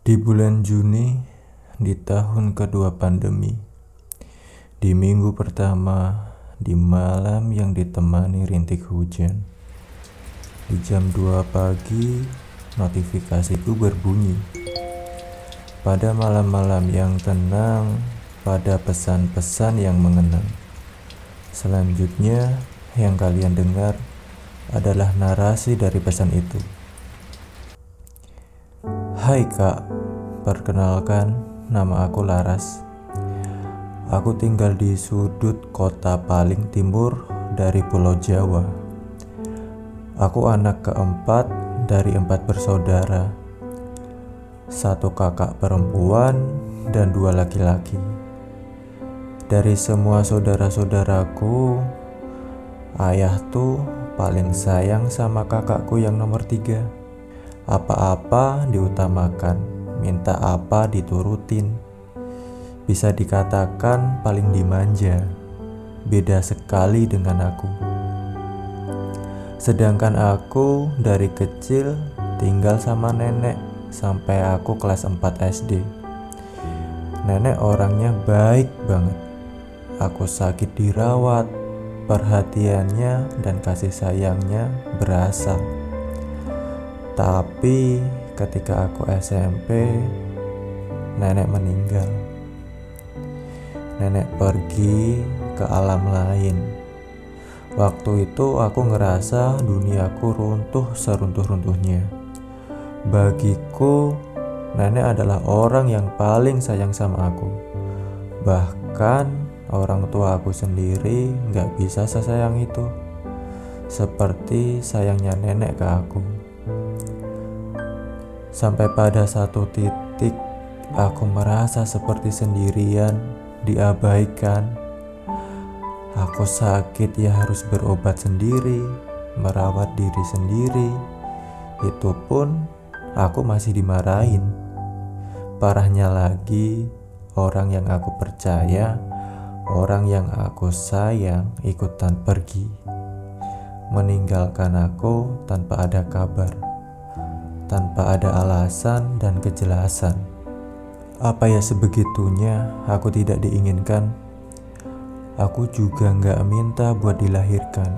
Di bulan Juni, di tahun kedua pandemi, di minggu pertama, di malam yang ditemani rintik hujan, di jam 2 pagi, notifikasiku berbunyi. Pada malam-malam yang tenang, pada pesan-pesan yang mengenang. Selanjutnya, yang kalian dengar adalah narasi dari pesan itu. Hai kak, perkenalkan nama aku Laras. Aku tinggal di sudut kota paling timur dari Pulau Jawa. Aku anak keempat dari empat bersaudara. Satu kakak perempuan dan dua laki-laki. Dari semua saudara-saudaraku, ayah tuh paling sayang sama kakakku yang nomor tiga. Apa-apa diutamakan, minta apa diturutin. Bisa dikatakan paling dimanja, beda sekali dengan aku. Sedangkan aku dari kecil tinggal sama nenek sampai aku kelas 4 SD. Nenek orangnya baik banget. Aku sakit dirawat, perhatiannya dan kasih sayangnya berasa. Tapi ketika aku SMP, nenek meninggal. Nenek pergi ke alam lain. Waktu itu aku ngerasa duniaku runtuh seruntuh-runtuhnya. Bagiku, nenek adalah orang yang paling sayang sama aku. Bahkan orang tua aku sendiri nggak bisa sesayang itu. Seperti sayangnya nenek ke aku. Sampai pada satu titik aku merasa seperti sendirian, diabaikan. Aku sakit ya harus berobat sendiri, merawat diri sendiri. Itu pun aku masih dimarahin. Parahnya lagi, orang yang aku percaya Orang yang aku sayang ikutan pergi, meninggalkan aku tanpa ada kabar, tanpa ada alasan dan kejelasan. Apa ya sebegitunya aku tidak diinginkan? Aku juga nggak minta buat dilahirkan.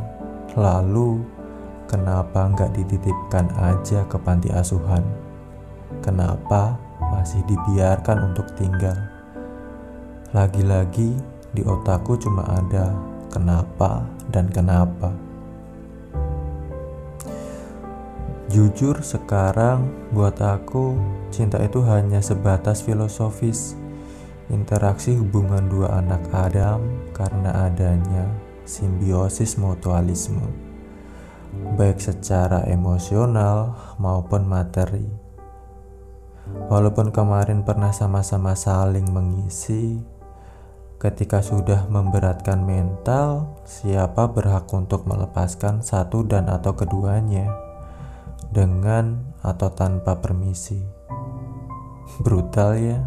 Lalu, kenapa nggak dititipkan aja ke panti asuhan? Kenapa masih dibiarkan untuk tinggal? Lagi-lagi, di otakku cuma ada kenapa dan kenapa. Jujur sekarang buat aku cinta itu hanya sebatas filosofis interaksi hubungan dua anak Adam karena adanya simbiosis mutualisme baik secara emosional maupun materi. Walaupun kemarin pernah sama-sama saling mengisi, Ketika sudah memberatkan mental, siapa berhak untuk melepaskan satu dan atau keduanya dengan atau tanpa permisi? Brutal ya.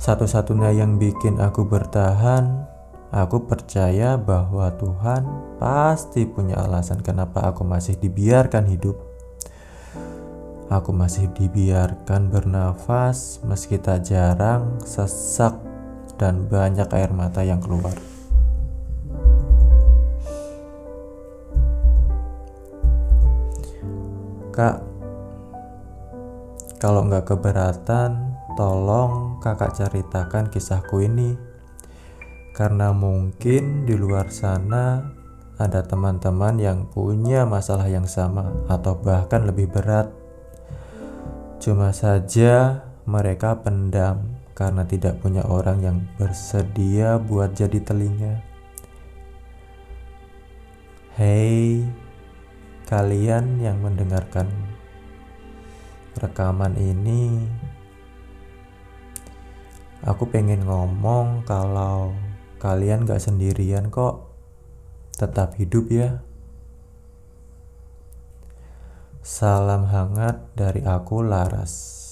Satu-satunya yang bikin aku bertahan, aku percaya bahwa Tuhan pasti punya alasan kenapa aku masih dibiarkan hidup. Aku masih dibiarkan bernafas meski tak jarang sesak dan banyak air mata yang keluar. Kak, kalau nggak keberatan, tolong kakak ceritakan kisahku ini. Karena mungkin di luar sana ada teman-teman yang punya masalah yang sama atau bahkan lebih berat. Cuma saja mereka pendam karena tidak punya orang yang bersedia buat jadi telinga. Hei, kalian yang mendengarkan rekaman ini, aku pengen ngomong kalau kalian gak sendirian kok. Tetap hidup ya. Salam hangat dari aku, Laras.